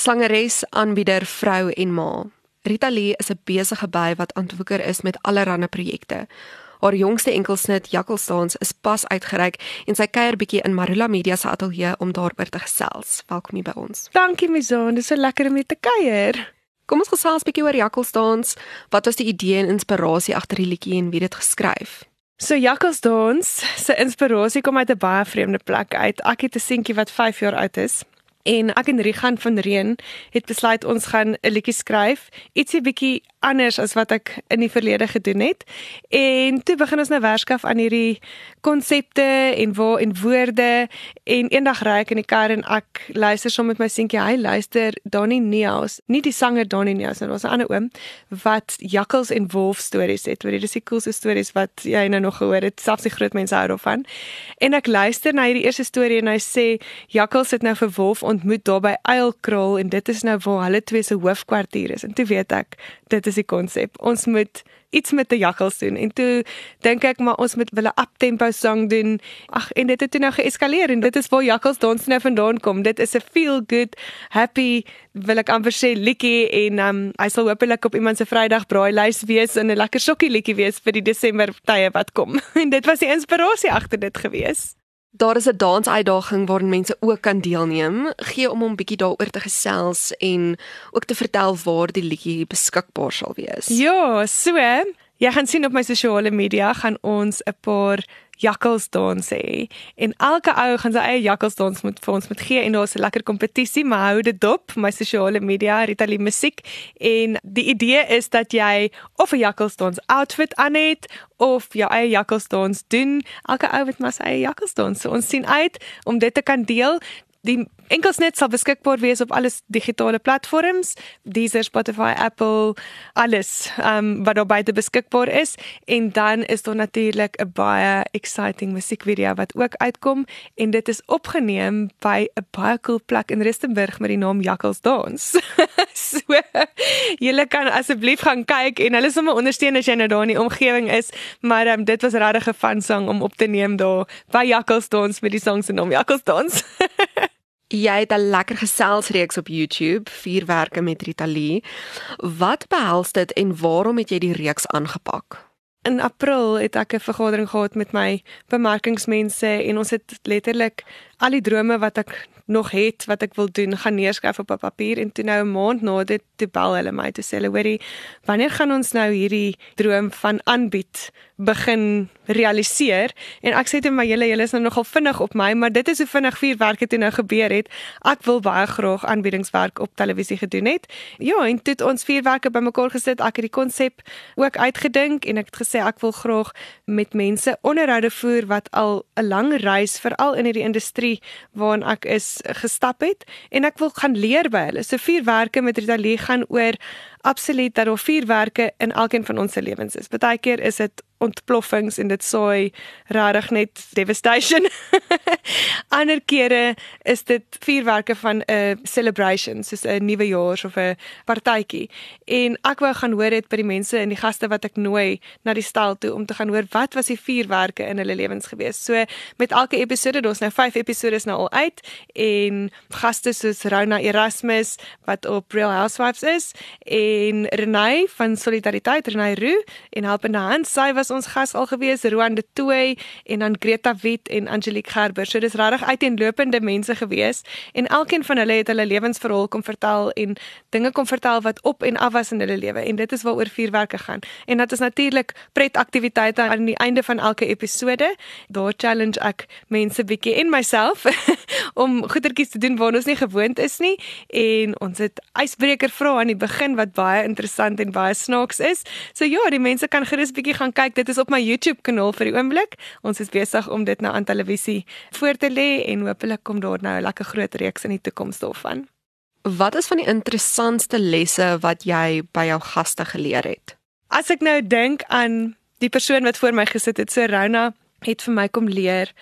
Slangeres, aanbieder, vrou en ma. Rita Lee is 'n besige by wat aanwoeker is met allerlei projekte. Haar jongste enkelsnit, Jakkalsdans, is pas uitgereik en sy kuier bietjie in Marula Media se ateljee om daaroor te gesels. Welkom hier by ons. Dankie Mizaan, dis so lekker om met te kuier. Kom ons gesels bietjie oor Jakkalsdans. Wat was die idee en inspirasie agter die liedjie en wie het dit geskryf? So Jakkalsdans se inspirasie kom uit 'n baie vreemde plek uit. Ek het 'n seentjie wat 5 jaar oud is. En ek en Rigan van Reen het besluit ons gaan 'n liedjie skryf, ietsie bietjie anders as wat ek in die verlede gedoen het. En toe begin ons nou werskaf aan hierdie konsepte en waar en woorde en eendag ry ek in die kar en ek luister saam met my seentjie, hy luister Donnie Neus, nie die sanger Donnie Neus nie, daar's 'n ander oom wat jakkals en wolf stories het. Hoor jy, dis die coolste stories wat jy nou nog gehoor het, selfs die groot mense hou daarvan. En ek luister na hierdie eerste storie en hy sê jakkals het nou vir wolf ontmoet daar by Eilkraal en dit is nou waar hulle twee se hoofkwartier is. En toe weet ek, dit is die konsep. Ons moet iets met die jakkals doen. En toe dink ek maar ons moet wille uptempo sang doen. Ag en dit het toe nou geeskaleer en dit is waar jakkals dans nou vandaan kom. Dit is 'n feel good, happy wil ek amper sê liedjie en um, hy sal hopelik op iemand se Vrydag braailys wees en 'n lekker sokkie liedjie wees vir die Desember tye wat kom. en dit was die inspirasie agter dit gewees. Daar is 'n dansuitdaging waarin mense ook kan deelneem. Gee om om bietjie daaroor te gesels en ook te vertel waar die liedjie beskikbaar sal wees. Ja, so, jy gaan sien op my sosiale media gaan ons 'n paar jakkalsdans hê. En elke ou gaan sy eie jakkalsdans moet vir ons moet gee en daar's 'n lekker kompetisie maar hou dit dop my sosiale media Ritali musiek. En die idee is dat jy of 'n jakkalsdans outfit aan het of jou eie jakkalsdans doen. Elke ou het maar sy eie jakkalsdans so ons sien uit om dit te kan deel. Die enkelsnet sal beskikbaar wees op alles digitale platforms, Deezer, Spotify, Apple, alles um, wat daar buite beskikbaar is en dan is daar natuurlik 'n baie exciting musiekvideo wat ook uitkom en dit is opgeneem by 'n baie cool plek in Rustenburg met die naam Jakkals Dans. so julle kan asseblief gaan kyk en hulle sommer ondersteun as jy nou daar in die omgewing is, maar um, dit was regtig 'n fun song om op te neem daar by Jakkals Dans met die song se naam Jakkals Dans. Jy het 'n lekker geselsreeks op YouTube, Vierwerke met Rita Lee. Wat behels dit en waarom het jy die reeks aangepak? In April het ek 'n vergadering gehad met my bemarkingsmense en ons het letterlik al die drome wat ek nog het wat ek wil doen gaan neerskryf op 'n papier en toe nou 'n maand na dit toe bel hulle my te sê hulle hoorie wanneer gaan ons nou hierdie droom van aanbied begin realiseer? En ek sê dit maar julle julle is nou nogal vinnig op my maar dit is hoe vinnig vier werke toe nou gebeur het. Ek wil baie graag aanbiedingswerk op televisie gedoen het. Ja en toe het ons vier werke bymekaar gesit. Ek het die konsep ook uitgedink en ek het gesê ek wil graag met mense onderhoude voer wat al 'n lang reis veral in hierdie industrie waarin ek is gestap het en ek wil gaan leer by hulle. So vier werke met Rita Lee gaan oor absoluut dat daar vier werke in elkeen van ons se lewens is. Partykeer is dit ontploffings en dit saai regtig net devastation. Ander kere is dit vuurwerke van 'n celebration, soos 'n nuwe jaar of 'n partytjie. En ek wou gaan hoor dit by die mense en die gaste wat ek nooi na die stal toe om te gaan hoor wat was die vuurwerke in hulle lewens gewees. So met elke episode, daar's nou 5 episode nou al uit en gaste soos Rona Erasmus wat op Real Housewives is en Renay van Solidariteit, Renay Roo en Helpende Hand, sy was ons gas al gewees, Roan de Tooi en dan Greta Wit en Angelique Gerber. So dis regtig uiteenlopende mense gewees en elkeen van hulle het hulle lewensverhaal kom vertel en dinge kom vertel wat op en af was in hulle lewe en dit is waaroor vuurwerke gaan. En dit is natuurlik pret aktiwiteite aan die einde van elke episode. Daar challenge ek mense bietjie en myself om goetertjies te doen waar ons nie gewoond is nie en ons het ysbreker vrae aan die begin wat baie interessant en baie snaaks is. So ja, die mense kan gerus bietjie gaan kyk. Dit is op my YouTube kanaal vir die oomblik. Ons is besig om dit nou aan televisie voor te lê en hopelik kom daar nou 'n lekker groot reeks in die toekoms daarvan. Wat is van die interessantste lesse wat jy by jou gaste geleer het? As ek nou dink aan die persoon wat voor my gesit het, so Rona, het vir my kom leer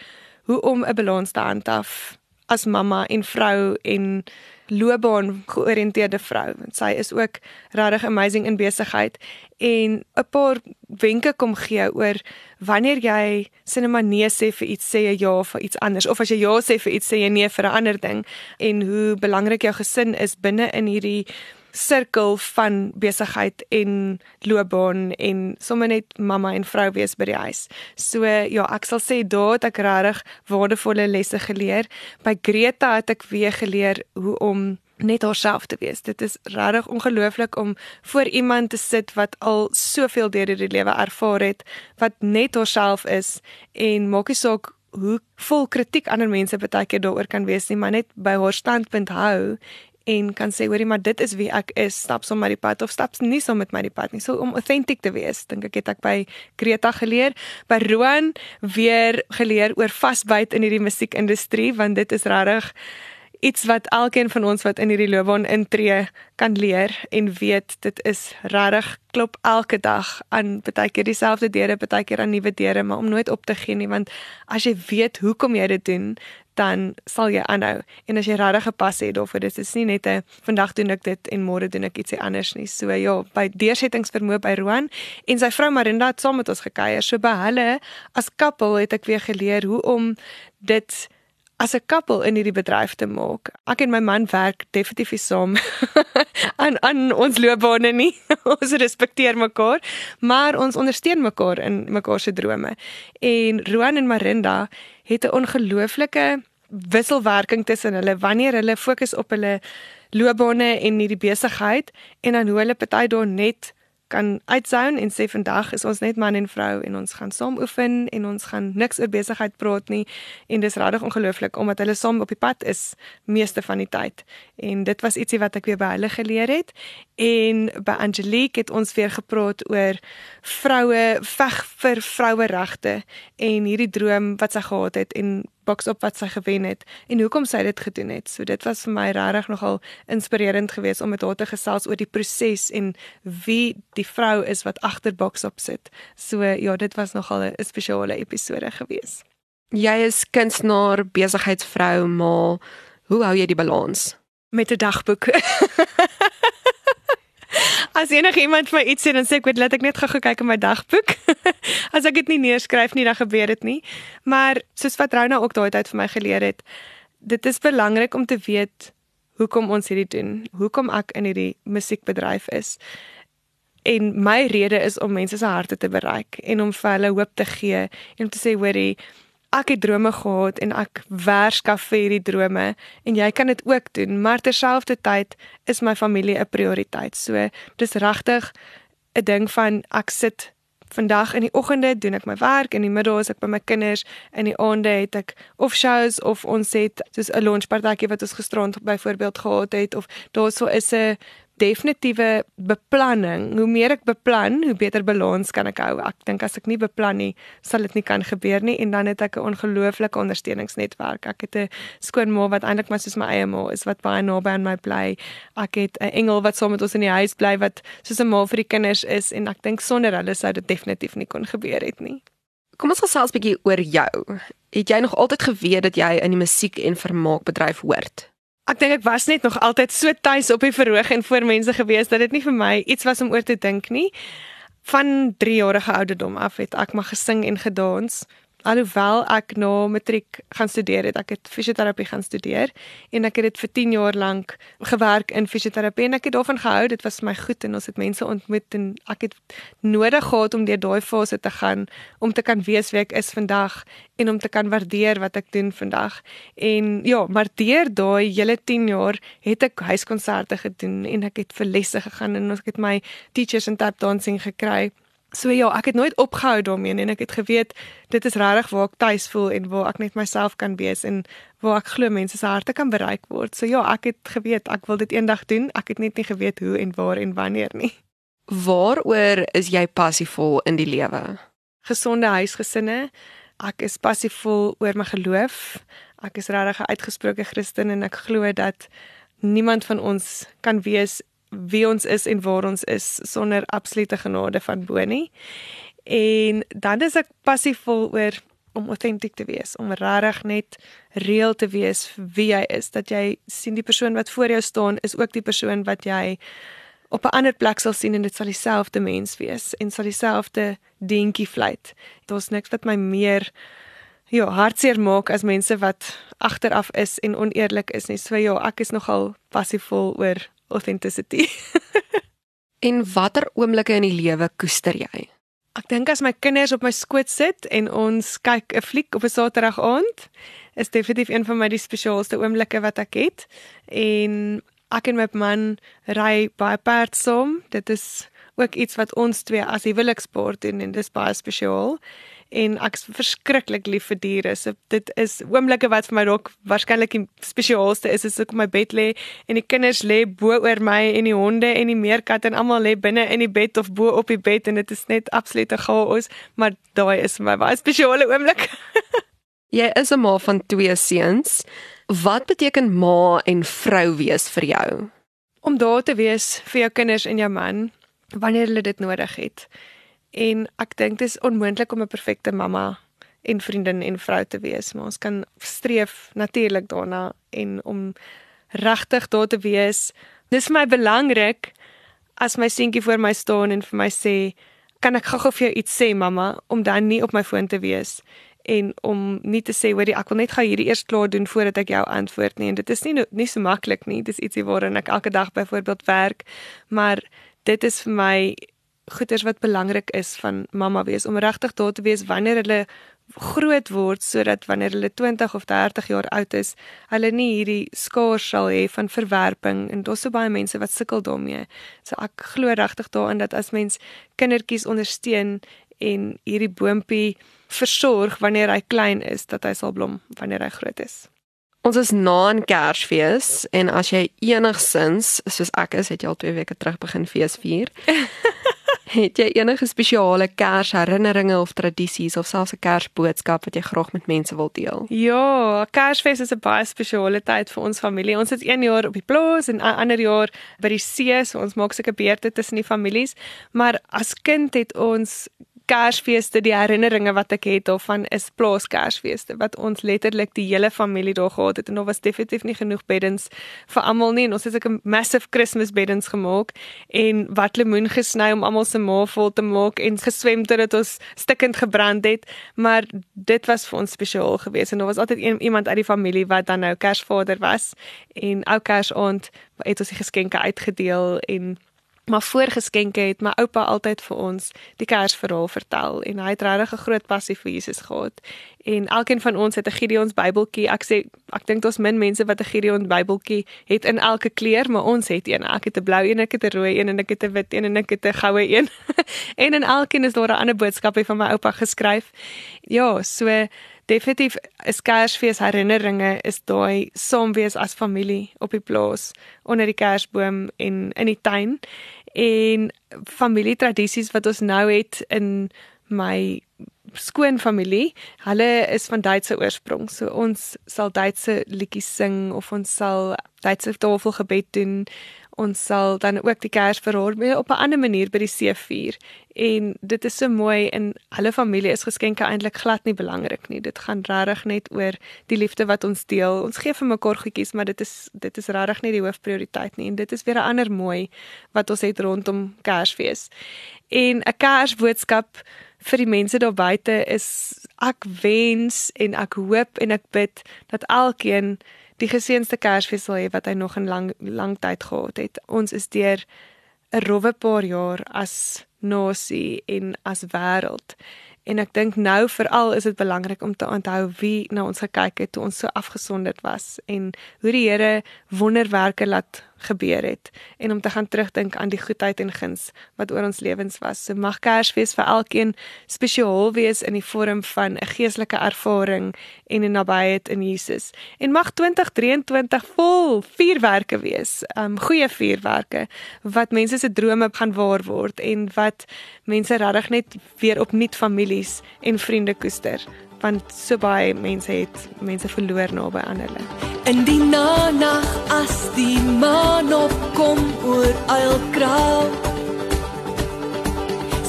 hoe om 'n balans te handhaaf as mamma en vrou en loopbaan georiënteerde vrou. Sy is ook regtig amazing in besigheid en 'n paar wenke kom gee oor wanneer jy sinema nee sê vir iets sê jy ja vir iets anders of as jy ja sê vir iets sê jy nee vir 'n ander ding en hoe belangrik jou gesin is binne in hierdie sirkel van besigheid en loopbaan en sommer net mamma en vrou wees by die huis. So ja, ek sal sê daar het ek regtig waardevolle lesse geleer. By Greta het ek weer geleer hoe om net haarself te wees. Dit is regtig ongelooflik om voor iemand te sit wat al soveel deur die lewe ervaar het, wat net haarself is en maak nie saak hoe vol kritiek ander mense baie keer daaroor kan wees nie, maar net by haar standpunt hou en kan sê hoorie maar dit is wie ek is. Stap saam met die pad of stap nie saam met my die pad nie. So om authentic te wees dink ek het ek by Greta geleer. By Roan weer geleer oor vasbyt in hierdie musiekindustrie want dit is regtig iets wat elkeen van ons wat in hierdie loopbaan intree kan leer en weet dit is regtig klop elke dag aan baie keer dieselfde deure baie keer aan nuwe deure maar om nooit op te gee nie want as jy weet hoekom jy dit doen dan sal jy aanhou. En as jy regtig gepas het daarvoor, dis is nie net 'n vandag doen ek dit en môre doen ek ietsie anders nie. So ja, by deursettingsvermoë by Roan en sy vrou Marinda het saam met ons gekuier. So by hulle as koppel het ek weer geleer hoe om dit as 'n koppel in hierdie bedryf te maak. Ek en my man werk definitief saam aan aan ons loopbane nie. ons respekteer mekaar, maar ons ondersteun mekaar in mekaar se drome. En Roan en Marinda het 'n ongelooflike wisselwerking tussen hulle wanneer hulle fokus op hulle loopbane en hierdie besigheid en dan hoe hulle party daar net kan uitsoun en sê vandag is ons net man en vrou en ons gaan saam oefen en ons gaan niks oor besigheid praat nie. En dis regtig ongelooflik omdat hulle saam op die pad is meeste van die tyd. En dit was ietsie wat ek weer by hulle geleer het. En by Angelique het ons weer gepraat oor vroue veg vir vroue regte en hierdie droom wat sy gehad het en boks op wat sy gewen het en hoekom sy dit gedoen het. So dit was vir my regtig nogal inspirerend geweest om met haar te gesels oor die proses en wie die vrou is wat agter boks op sit. So ja, dit was nogal 'n spesiale episode geweest. Jy is kunstenaar, besigheidsvrou, maar hoe hou jy die balans? Met 'n dagboek. As enige iemand vir iets sê dan sê ek weet laat ek net gou kyk in my dagboek. As ek dit nie neerskryf nie dan gebeur dit nie. Maar soos wat Rona ook daai tyd vir my geleer het, dit is belangrik om te weet hoekom ons hierdie doen. Hoekom ek in hierdie musiekbedryf is. En my rede is om mense se harte te bereik en om vir hulle hoop te gee en om te sê hoorie ek het drome gehad en ek werskaf vir hierdie drome en jy kan dit ook doen, maar terselfdertyd is my familie 'n prioriteit. So dis regtig 'n ding van ek sit vandag in die oggende doen ek my werk in die middag is ek by my kinders in die aande het ek of shows of ons het soos 'n lunchpartytjie wat ons gisterond byvoorbeeld gehad het of daarso is 'n definitiewe beplanning. Hoe meer ek beplan, hoe beter balans kan ek hou. Ek dink as ek nie beplan nie, sal dit nie kan gebeur nie en dan het ek 'n ongelooflike ondersteuningsnetwerk. Ek het 'n skoonma wat eintlik maar soos my eie ma is wat baie naby aan my bly. Ek het 'n engel wat saam met ons in die huis bly wat soos 'n ma vir die kinders is en ek dink sonder hulle sou dit definitief nie kon gebeur het nie. Kom ons gesels 'n bietjie oor jou. Het jy nog altyd geweet dat jy in die musiek en vermaakbedryf hoort? Ek dink ek was net nog altyd so tuis op die verhoog en voor mense gewees dat dit nie vir my iets was om oor te dink nie. Van 3 jarige ouderdom af het ek maar gesing en gedans alhoewel ek na matriek gaan studeer het, ek het fisioterapie gaan studeer en ek het dit vir 10 jaar lank gewerk in fisioterapie en ek het daarvan gehou, dit was my goed en ons het mense ontmoet en ek het nodig gehad om deur daai fase te gaan om te kan weet wie ek is vandag en om te kan waardeer wat ek doen vandag. En ja, maar deur daai hele 10 jaar het ek huiskonserte gedoen en ek het vir lesse gegaan en ek het my teachers in tap dancing gekry. So ja, ek het nooit opgehou daarmee en ek het geweet dit is regtig waar ek tuis voel en waar ek net myself kan wees en waar ek glo mense se harte kan bereik word. So ja, ek het geweet ek wil dit eendag doen. Ek het net nie geweet hoe en waar en wanneer nie. Waaroor is jy passievol in die lewe? Gesonde huisgesinne. Ek is passievol oor my geloof. Ek is regtig 'n uitgesproke Christen en ek glo dat niemand van ons kan wees wie ons is en waar ons is sonder absolute genade van bo nie. En dan is ek passievol oor om autentiek te wees, om regtig net reëel te wees vir wie jy is, dat jy sien die persoon wat voor jou staan is ook die persoon wat jy op 'n ander plek sal sien en dit sal dieselfde mens wees en sal dieselfde dingetjie fluit. Daar's niks wat my meer ja, hartseer maak as mense wat agteraf is en oneerlik is nie. So ja, ek is nogal passievol oor authenticity. en watter oomblikke in die lewe koester jy? Ek dink as my kinders op my skoot sit en ons kyk 'n fliek op 'n Saterdag aand, is definitief een van my die spesiaalste oomblikke wat ek het. En ek en my man ry baie perd saam. Dit is ook iets wat ons twee as huweliksport doen en dis baie spesiaal en ek's verskriklik lief vir diere. So dit is oomblikke wat vir my dalk waarskynlik die spesiaalste is as ek op my bed lê en die kinders lê bo oor my en die honde en die meerkat en almal lê binne in die bed of bo op die bed en dit is net absolute chaos, maar daai is vir my baie spesiale oomblik. Jy is 'n ma van twee seuns. Wat beteken ma en vrou wees vir jou? Om daar te wees vir jou kinders en jou man wanneer hulle dit nodig het. En ek dink dit is onmoontlik om 'n perfekte mamma en vriendin en vrou te wees, maar ons kan streef natuurlik daarna en om regtig daar te wees. Dis vir my belangrik as my seentjie voor my staan en vir my sê, "Kan ek gou-gou vir jou iets sê, mamma?" om dan nie op my foon te wees en om nie te sê, "Hoorie, ek wil net gou hierdie eers klaar doen voordat ek jou antwoord nie." En dit is nie nie so maklik nie. Dis ietsie waarin ek elke dag byvoorbeeld werk, maar dit is vir my goeders wat belangrik is van mamma wees om regtig daar te wees wanneer hulle groot word sodat wanneer hulle 20 of 30 jaar oud is, hulle nie hierdie skaars sal hê van verwerping en daar's so baie mense wat sukkel daarmee. So ek glo regtig daarin dat as mens kindertjies ondersteun en hierdie boontjie versorg wanneer hy klein is, dat hy sal blom wanneer hy groot is. Ons is na 'n Kersfees en as jy enigsins soos ek is, het jy al 2 weke terug begin fees vier. Het jy enige spesiale Kersherinneringe of tradisies of selfs 'n Kersboodskap wat jy graag met mense wil deel? Ja, Kersfees is 'n baie spesiale tyd vir ons familie. Ons het een jaar op die plaas en 'n ander jaar by die see, so ons maak seker beurte tussen die families. Maar as kind het ons Kersfeeste, die herinneringe wat ek het daarvan is plaas Kersfeeste wat ons letterlik die hele familie daar gehad het. En daar was definitief nie genoeg beddens vir almal nie. En ons het 'n massive Christmas beddens gemaak en wat lemoen gesny om almal se maag vol te maak en geswem totdat ons stikkend gebrand het, maar dit was vir ons spesiaal geweest. En daar was altyd een, iemand uit die familie wat dan nou Kersvader was. En ou Kersaand het ons die geskenke uitgedeel en maar voorgeskenke het my oupa altyd vir ons die Kersverhaal vertel en hy het regtig 'n groot passie vir Jesus gehad. En elkeen van ons het 'n Gideon se Bybeltjie. Ek sê ek dink daar's min mense wat 'n Gideon Bybeltjie het in elke kleur, maar ons het een. Ek het 'n blou een, ek het 'n rooi een en ek het 'n wit een en ek het 'n goue een. en in elkeen is daar 'n ander boodskapie van my oupa geskryf. Ja, so definitief is Kersfees herinneringe is daai saam wees as familie op die plaas onder die kersboom en in die tuin en familietradisies wat ons nou het in my skoonfamilie. Hulle is van Duitse oorsprong. So ons sal Duitse liedjies sing of ons sal Duitse tafelgebed doen ons sal dan ook die Kersverhoor op 'n ander manier by die see vier. En dit is so mooi en hulle familie is geskenke eintlik glad nie belangrik nie. Dit gaan regtig net oor die liefde wat ons deel. Ons gee vir mekaar goedjies, maar dit is dit is regtig nie die hoofprioriteit nie. En dit is weer 'n ander mooi wat ons het rondom Kersfees. En 'n Kersboodskap vir die mense daar buite is ek wens en ek hoop en ek bid dat elkeen die geseënde Kersfees sal hê wat hy nog in lang lang tyd gehad het. Ons is deur 'n rowwe paar jaar as nasie en as wêreld. En ek dink nou veral is dit belangrik om te onthou wie na ons gekyk het toe ons so afgesonderd was en hoe die Here wonderwerke laat gebeur het en om te gaan terugdink aan die goedheid en guns wat oor ons lewens was. So mag Kersfees vir elkeen spesiaal wees in die vorm van 'n geestelike ervaring en 'n nabyheid in Jesus. En mag 2023 vol vuurwerke wees. Um goeie vuurwerke wat mense se drome gaan waar word en wat mense regtig net weer opnuut families en vriende koester want so baie mense het mense verloor nou naby aan hulle. In die nag as die maan opkom oor Eilkraal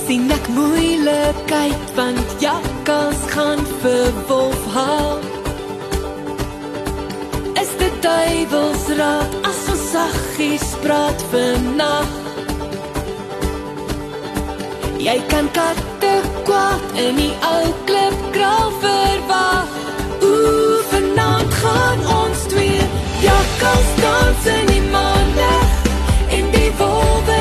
sien ek moeilikheid want jakkals gaan vir wolf haal. Is dit duiwelsraad as ons saggies praat vir nag? Jy kan katte kwaad in die ou klip kraal verwag. Ooh, vanaand gaan ons twee jakkals dans in die maanlig en die wolwe